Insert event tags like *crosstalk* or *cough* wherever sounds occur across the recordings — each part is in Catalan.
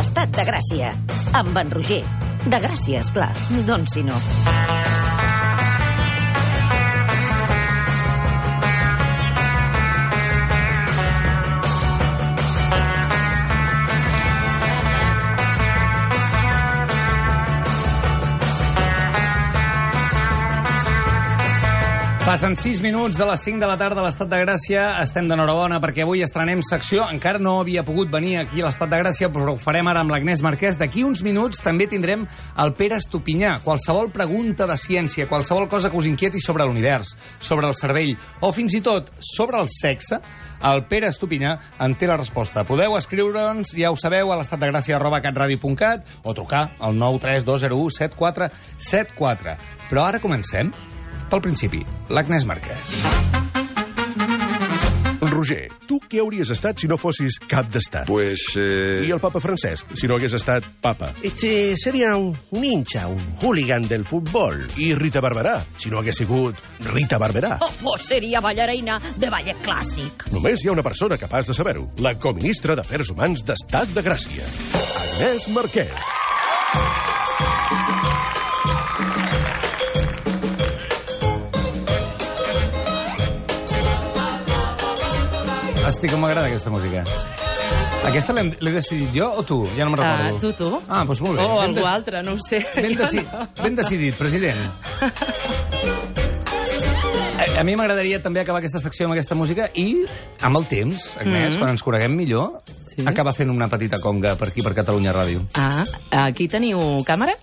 l'estat de Gràcia. Amb en Roger. De Gràcia, esclar. Doncs si no. Passen 6 minuts de les 5 de la tarda a l'Estat de Gràcia. Estem d'enhorabona perquè avui estrenem secció. Encara no havia pogut venir aquí a l'Estat de Gràcia, però ho farem ara amb l'Agnès Marquès. D'aquí uns minuts també tindrem el Pere Estupinyà. Qualsevol pregunta de ciència, qualsevol cosa que us inquieti sobre l'univers, sobre el cervell, o fins i tot sobre el sexe, el Pere Estupinyà en té la resposta. Podeu escriure'ns, ja ho sabeu, a l'estatdegràcia arroba catradio.cat o trucar al 93201 7474. Però ara comencem pel principi, l'Agnès Marquès. Roger, tu què hauries estat si no fossis cap d'estat? Pues... Eh... I el papa Francesc, si no hagués estat papa? Este sería un, un hincha, un hooligan del fútbol. I Rita Barberà, si no hagués sigut Rita Barberà? Oh, oh, seria ballarina de ballet clàssic. Només hi ha una persona capaç de saber-ho. La coministra d'Afers Humans d'Estat de Gràcia, Agnès Marquès. Estic com m'agrada aquesta música. Aquesta l'he decidit jo o tu? Ja no me'n Ah, recordo. tu, tu. Ah, doncs molt bé. O Ben algú dec- altre, no ho sé. Ben, deci no. ben decidit, president. A, a mi m'agradaria també acabar aquesta secció amb aquesta música i, amb el temps, Agnès, Mhm. quan ens coneguem millor, Sí. acaba fent una petita conga per aquí, per Catalunya Ràdio. Ah, aquí teniu càmera?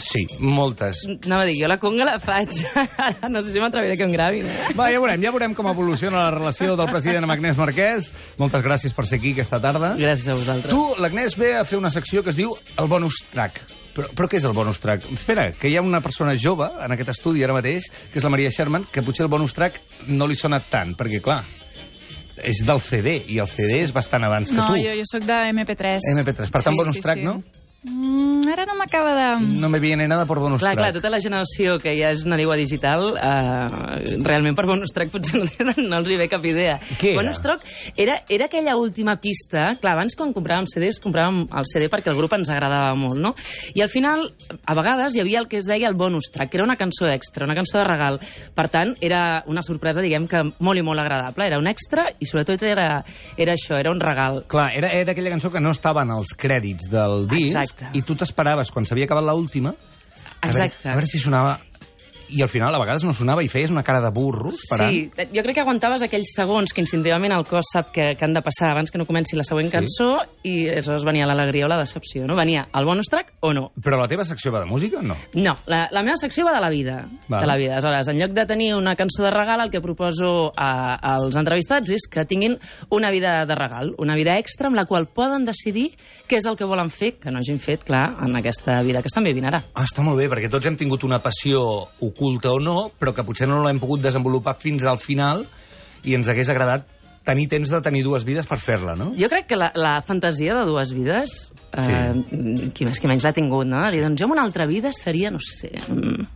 Sí, moltes. Anava a dir, jo la conga la faig. Ara *laughs* no sé si m'atreviré que em gravin. Eh? Va, ja veurem, ja veurem com evoluciona la relació del president amb Agnès Marquès. Moltes gràcies per ser aquí aquesta tarda. Gràcies a vosaltres. Tu, l'Agnès, ve a fer una secció que es diu el bonus track. Però, però què és el bonus track? Espera, que hi ha una persona jove en aquest estudi ara mateix, que és la Maria Sherman, que potser el bonus track no li sona tant, perquè, clar, és del CD, i el CD és bastant abans que No, tu. jo, jo sóc de MP3. MP3. Per tant, bonus track, no? Mm, ara no m'acaba de... No me viene nada por bonus Clar, clar, track. tota la generació que ja és una digua digital, eh, realment per bonus track potser no, tenen, no els hi ve cap idea. Què era? Bonus track era, era aquella última pista, clar, abans quan compràvem CDs, compràvem el CD perquè el grup ens agradava molt, no? I al final, a vegades, hi havia el que es deia el bonus track, que era una cançó extra, una cançó de regal. Per tant, era una sorpresa, diguem que molt i molt agradable. Era un extra i sobretot era, era això, era un regal. Clar, era, era aquella cançó que no estava en els crèdits del disc Exacte. I tu t'esperaves, quan s'havia acabat l'última, a veure, a veure si sonava... I al final, a vegades no sonava i feies una cara de burro esperant. Sí, jo crec que aguantaves aquells segons que instintivament el cos sap que, que han de passar abans que no comenci la següent Sí. cançó i aleshores venia l'alegria o la decepció, no? Venia el bonus track o no. Però la teva secció va de música, no? No, la, la meva secció va de la vida. Val. De la vida. Aleshores, en lloc de tenir una cançó de regal, el que proposo a, als entrevistats és que tinguin una vida de regal, una vida extra amb la qual poden decidir què és el que volen fer, que no hagin fet, clar, en aquesta vida que estan vivint ara. Ah, està molt bé, perquè tots hem tingut una passió oculta o no, però que potser no l'hem pogut desenvolupar fins al final i ens hagués agradat tenir temps de tenir dues vides per fer-la, no? Jo crec que la, la fantasia de dues vides, eh, qui més qui menys l'ha tingut, no? Dir, doncs jo en una altra vida seria, no sé... mm,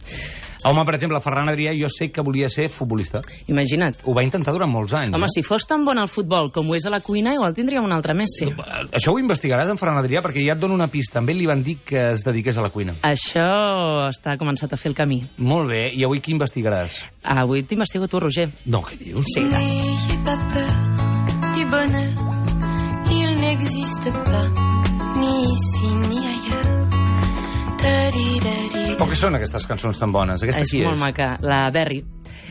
Home, per exemple, Ferran Adrià, jo sé que volia ser futbolista. Imagina't. Ho va intentar durant molts anys. Home, eh? si fos tan bon al futbol com ho és a la cuina, igual tindríem un altre Messi. Això ho investigaràs en Ferran Adrià, perquè ja et dono una pista. Amb ell li van dir que es dediqués a la cuina. Això està començat a fer el camí. Molt bé, i avui qui investigaràs? Avui t'investigo tu, Roger. No, què dius? Sí, tant. N'ayez pas peur du bonheur, il n'existe pas, ni ici ni ailleurs. Però què són aquestes cançons tan bones? Aquesta És qui molt és? maca. La Berry.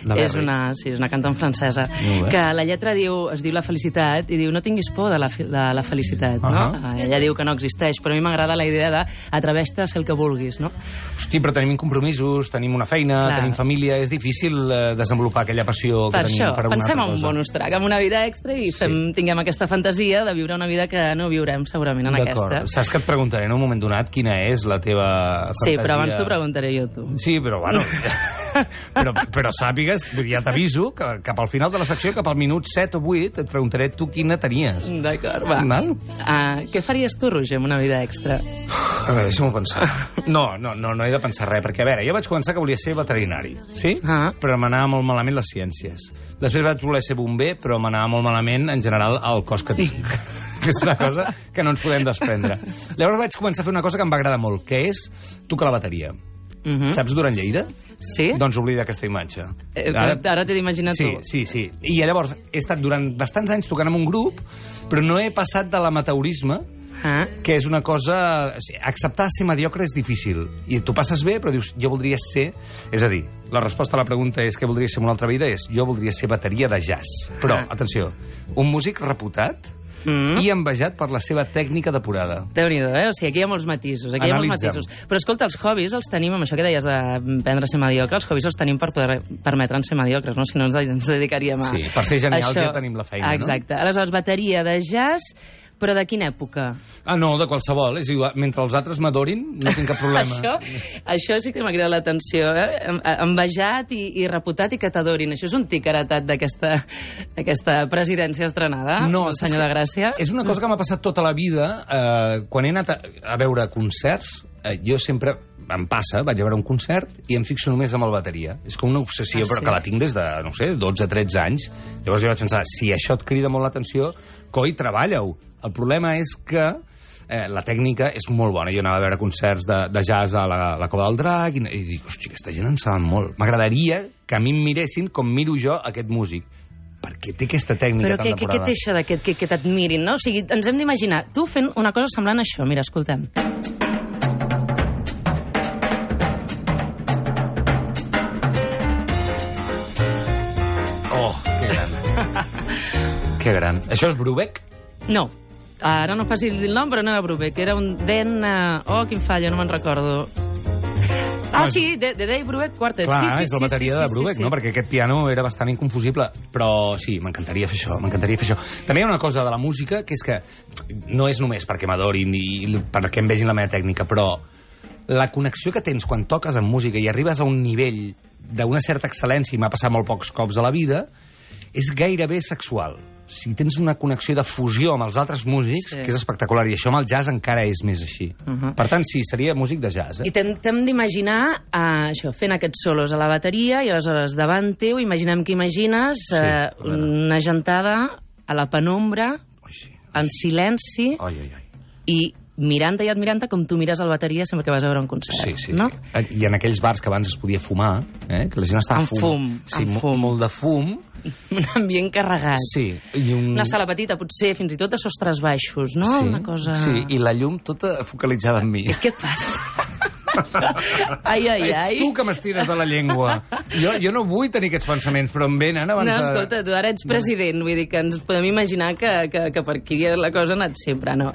La és Berry. una, sí, és una cantant francesa que la lletra diu, es diu la felicitat i diu no tinguis por de la, de la felicitat no? Ahà. Eh, ella diu que no existeix però a mi m'agrada la idea de atreveix-te a ser el que vulguis no? Hosti, però tenim compromisos, tenim una feina, Clar. tenim família, és difícil eh, desenvolupar aquella passió per que tenim això, per una pensem en un bonus track amb una vida extra i fem, tinguem aquesta fantasia de viure una vida que no viurem segurament en aquesta Saps que et preguntaré en un moment donat quina és la teva fantasia? sí, però abans t'ho preguntaré jo tu Sí, però bueno... *laughs* però, però sàpigues, ja t'aviso, que cap al final de la secció, cap al minut 7 o 8, et preguntaré tu quina tenies. D'acord, va. Val? Uh, què faries tu, Roger, amb una vida extra? A veure, deixa'm pensar. No, no, no, no he de pensar res, perquè, a veure, jo vaig començar que volia ser veterinari, sí? Ah. Però m'anava molt malament les ciències. Després vaig voler ser bomber, però m'anava molt malament, en general, el cos que tinc. *laughs* és una cosa que no ens podem desprendre. Llavors vaig començar a fer una cosa que em va agradar molt, que és tocar la bateria. Mhm. Saps Duran Lleida? Sí? Doncs oblida aquesta imatge. Eh, Ara, ara t'he d'imaginar Sí, tu. sí, sí. I llavors he estat durant bastants anys tocant amb un grup, però no he passat de l'amateurisme, Ah, que és una cosa... Acceptar ser mediocre és difícil. I tu passes bé, però dius, jo voldria ser... És a dir, la resposta a la pregunta és què voldria ser en una altra vida és jo voldria ser bateria de jazz. Però, Ah. atenció, un músic reputat mm. i envejat per la seva tècnica depurada. déu nhi eh? O sigui, aquí hi ha molts matisos, aquí hi ha molts Analitzem. matisos. Però escolta, els hobbies els tenim, amb això que deies d'aprendre a ser mediocre, els hobbies els tenim per poder permetre'ns ser mediocres, no? Si no ens, ens dedicaríem a... Sí, per ser genials això. ja tenim la feina, no? Exacte. Aleshores, bateria de jazz, però de quina època? Ah, no, de qualsevol. És igual, mentre els altres m'adorin, no tinc cap problema. *laughs* Això, això sí que m'ha cridat l'atenció, eh? Em- Envejat i, i reputat i que t'adorin. Això és un tic heretat d'aquesta presidència estrenada, No, el senyor de Gràcia. És una cosa que m'ha passat tota la vida. Eh, quan he anat a, a veure concerts, eh, jo sempre em passa, vaig a veure un concert i em fixo només amb el bateria. És com una obsessió, Ah, però sí? que la tinc des de, no sé, 12-13 anys. Llavors jo vaig pensar, si això et crida molt l'atenció, coi, treballa-ho. El problema és que eh, la tècnica és molt bona. Jo anava a veure concerts de, de jazz a la, la Cova del Drac i, i dic, hosti, aquesta gent en saben molt. M'agradaria que a mi em miressin com miro jo aquest músic perquè té aquesta tècnica Però tan què, què, què depurada. això d'aquest que, que t'admirin, no? O sigui, ens hem d'imaginar tu fent una cosa semblant a això. Mira, escoltem. Oh, que gran. *laughs* que gran. Això és Brubeck? No, ara no facis el nom, però no era Brubeck, era un Den... Uh... Oh, quin falla, no me'n recordo. Ah, sí, de, de Dave Brubeck Quartet. Clar, sí, sí, és la bateria sí, de sí, Brubeck, sí, sí. no? Perquè aquest piano era bastant inconfusible. Però sí, m'encantaria fer això, m'encantaria fer això. També hi ha una cosa de la música, que és que no és només perquè m'adorin i perquè em vegin la meva tècnica, però la connexió que tens quan toques amb música i arribes a un nivell d'una certa excel·lència, i m'ha passat molt pocs cops a la vida, és gairebé sexual. Si tens una connexió de fusió amb els altres músics, Sí. que és espectacular, i això amb el jazz encara és més així. Mhm. Per tant, sí, seria músic de jazz. Eh? I t'hem t'hem d'imaginar uh, això, fent aquests solos a la bateria i aleshores davant teu imaginem que imagines Sí, uh, una gentada a la penombra, Ai, sí. en silenci Ai, ai, ai. i mirant-te i admirant-te com tu mires el bateria sempre que vas a veure un concert. Sí, sí. No? I en aquells bars que abans es podia fumar, eh? que la gent estava Amb fum, sí, amb fum. molt de fum. *laughs* Un ambient carregat. Sí, i un... Una sala petita, potser fins i tot de sostres baixos, no? sí, Una cosa... Sí, i la llum tota focalitzada en mi. I què passa? *laughs* ai, ai, Ets ai. tu que m'estires de la llengua. Jo, jo no vull tenir aquests pensaments, però em venen abans No, de... escolta, tu ara ets president, vull dir que ens podem imaginar que, que, que per aquí la cosa ha anat sempre, no?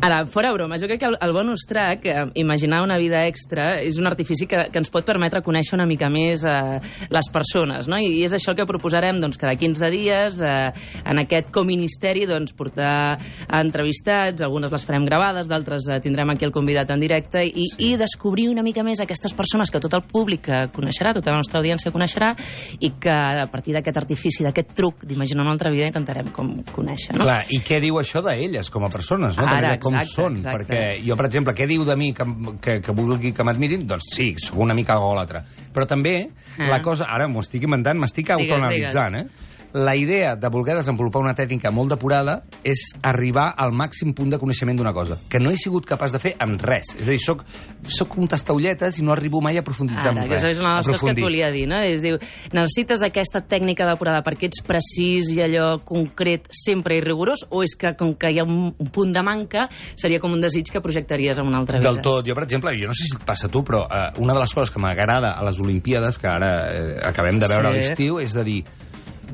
Ara, fora broma, jo crec que el, el bonus track, eh, imaginar una vida extra, és un artifici que, que ens pot permetre conèixer una mica més eh, les persones, no? I, I és això el que proposarem, doncs, cada 15 dies, eh, en aquest coministeri, doncs, portar entrevistats, algunes les farem gravades, d'altres eh, tindrem aquí el convidat en directe, i, sí. i descobrir una mica més aquestes persones que tot el públic eh, coneixerà, tota la nostra audiència coneixerà, i que a partir d'aquest artifici, d'aquest truc d'imaginar una altra vida, intentarem com conèixer, no? Clar, i què diu això d'elles com a persones, no? Ara, També de com exacte, són, exacte. perquè jo, per exemple, què diu de mi que, que, que vulgui que m'admirin? Doncs sí, sóc una mica agòlatra. Però també Ah. la cosa... Ara m'ho estic inventant, m'estic autoanalitzant, eh? La idea de voler desenvolupar una tècnica molt depurada és arribar al màxim punt de coneixement d'una cosa, que no he sigut capaç de fer amb res. És a dir, soc, soc un tastaulletes i no arribo mai a profunditzar Ara, en res. és una de les coses que et volia dir, no? És diu, necessites aquesta tècnica depurada perquè ets precís i allò concret sempre i rigorós, o és que com que hi ha un, un punt de manca, seria com un desig que projectaries en una altra vida? Del tot. Jo, per exemple, jo no sé si et passa a tu, però eh, una de les coses que m'agrada a les Olimpíades, que ara eh, acabem de veure Sí. a l'estiu, és de dir,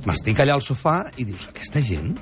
m'estic allà al sofà i dius, aquesta gent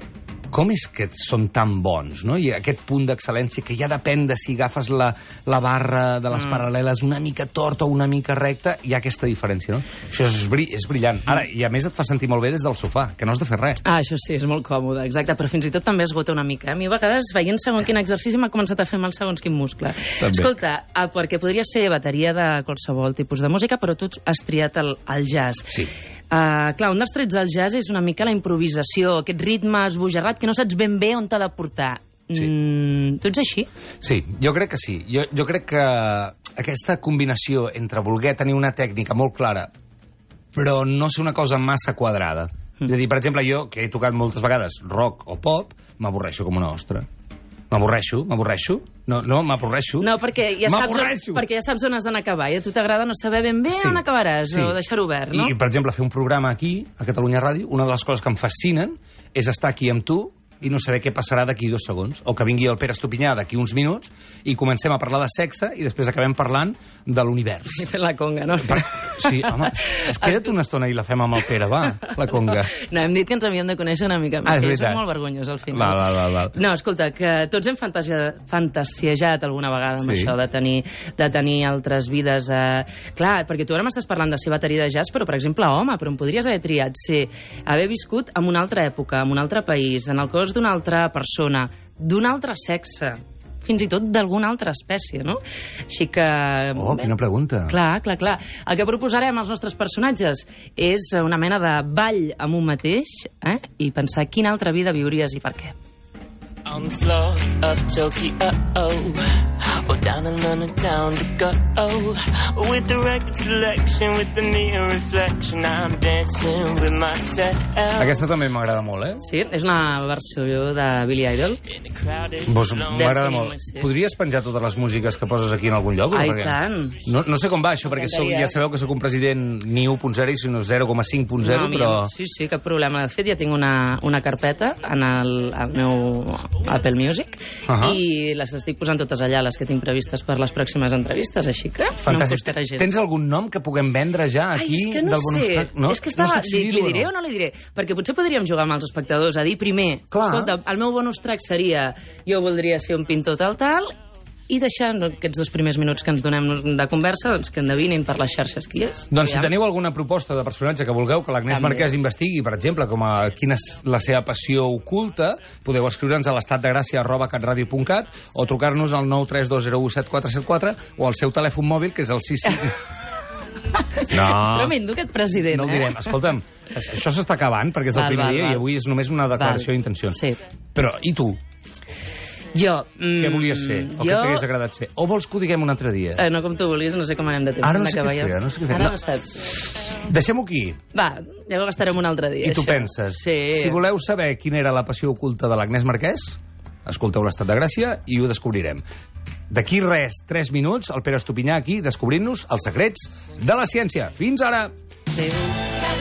com és que són tan bons, no? I aquest punt d'excel·lència que ja depèn de si agafes la, la barra de les mm. paral·leles una mica torta o una mica recta, hi ha aquesta diferència, no? Això és, bri és brillant. Ara, i a més et fa sentir molt bé des del sofà, que no has de fer res. Ah, això sí, és molt còmode, exacte, però fins i tot també esgota una mica. A mi a vegades, veient segons quin exercici, m'ha començat a fer mal segons quin muscle. També. Escolta, ah, perquè podria ser bateria de qualsevol tipus de música, però tu has triat el, el jazz. Sí. Uh, clar, un dels trets del jazz és una mica la improvisació, aquest ritme esbojarrat que no saps ben bé on t'ha de portar. Sí. Mm, tu ets així? Sí, jo crec que sí. Jo, jo crec que aquesta combinació entre voler tenir una tècnica molt clara però no ser una cosa massa quadrada. Mm. És a dir, per exemple, jo, que he tocat moltes vegades rock o pop, m'avorreixo com una ostra. M'avorreixo, m'avorreixo. No, no, m'avorreixo. No, perquè ja, saps, M'avorreixo. perquè ja saps on has d'anar a acabar i a tu t'agrada no saber ben bé Sí. on acabaràs Sí. o deixar-ho obert, no? I, per exemple, fer un programa aquí, a Catalunya Ràdio, una de les coses que em fascinen és estar aquí amb tu i no saber què passarà d'aquí dos segons. O que vingui el Pere Estupinyà d'aquí uns minuts i comencem a parlar de sexe i després acabem parlant de l'univers. I fent la conga, no? Per... Sí, home, es queda't una estona i la fem amb el Pere, va, la conga. No, hem dit que ens havíem de conèixer una mica més, Ah, és que molt vergonyós al final. Val, val, val, val. No, escolta, que tots hem fantasiejat alguna vegada amb Sí. això de tenir, de tenir altres vides. Eh... Clar, perquè tu ara m'estàs parlant de ser bateria de jazz, però, per exemple, home, però em podries haver triat ser haver viscut en una altra època, en un altre país, en el cos d'una altra persona, d'un altre sexe, fins i tot d'alguna altra espècie, no? Així que... Oh, quina pregunta. Clar, clar, clar. El que proposarem als nostres personatges és una mena de ball amb un mateix eh? i pensar quina altra vida viuries i per què. On the floor of Tokyo, or down another town to go. With the record selection, with the near reflection, I'm dancing with myself. Aquesta també m'agrada molt, eh? Sí, és una versió de Billy Idol. In Vos m'agrada molt. Podries penjar totes les músiques que poses aquí en algun lloc? o Ai, perquè- tant. No, no sé com va això, perquè soc, ja sabeu que sóc un president ni 1.0, sinó 0,5.0 No, però... Sí, sí, cap problema. De fet, ja tinc una, una carpeta en el, el meu Apple Music Ahà. i les estic posant totes allà, les que tinc previstes per les pròximes entrevistes, així que no em Fantàstic. costarà gens. Tens algun nom que puguem vendre ja Ai, aquí? és que no sé. No? És que estava... no saps si li, li diré o o no li diré? Perquè potser podríem jugar amb els espectadors a dir primer, Clar. escolta, el meu bonus track seria jo voldria ser un pintor tal, tal, i deixar no, aquests dos primers minuts que ens donem de conversa doncs, que endevinin per les xarxes qui és. Doncs si teniu alguna proposta de personatge que vulgueu que l'Agnès. Marquès investigui, per exemple, com a quina és la seva passió oculta, podeu escriure'ns a l'estatdegràcia arroba catradio.cat o trucar-nos al 932017474 o al seu telèfon mòbil, que és el 65... *laughs* És tremendo, aquest president, No eh? direm. Escolta'm, això s'està acabant perquè és el Val, primer val, dia val. i avui és només una declaració d'intencions. Sí. Però, i tu? Jo... Mm, Què volies ser? O jo... què t'hagués agradat ser? O vols que ho diguem un altre dia? Eh, no com tu volies, no sé com anem de temps. Ara no sé què fer, no sé què fer. Ara No. no saps. Deixem-ho aquí. Va, ja ho gastarem un altre dia, I tu això. penses, Sí. si voleu saber quina era la passió oculta de l'Agnès Marquès, escolteu l'Estat de Gràcia i ho descobrirem. D'aquí res, 3 minuts, el Pere Estupinyà aquí descobrint-nos els secrets de la ciència. Fins ara! Adéu.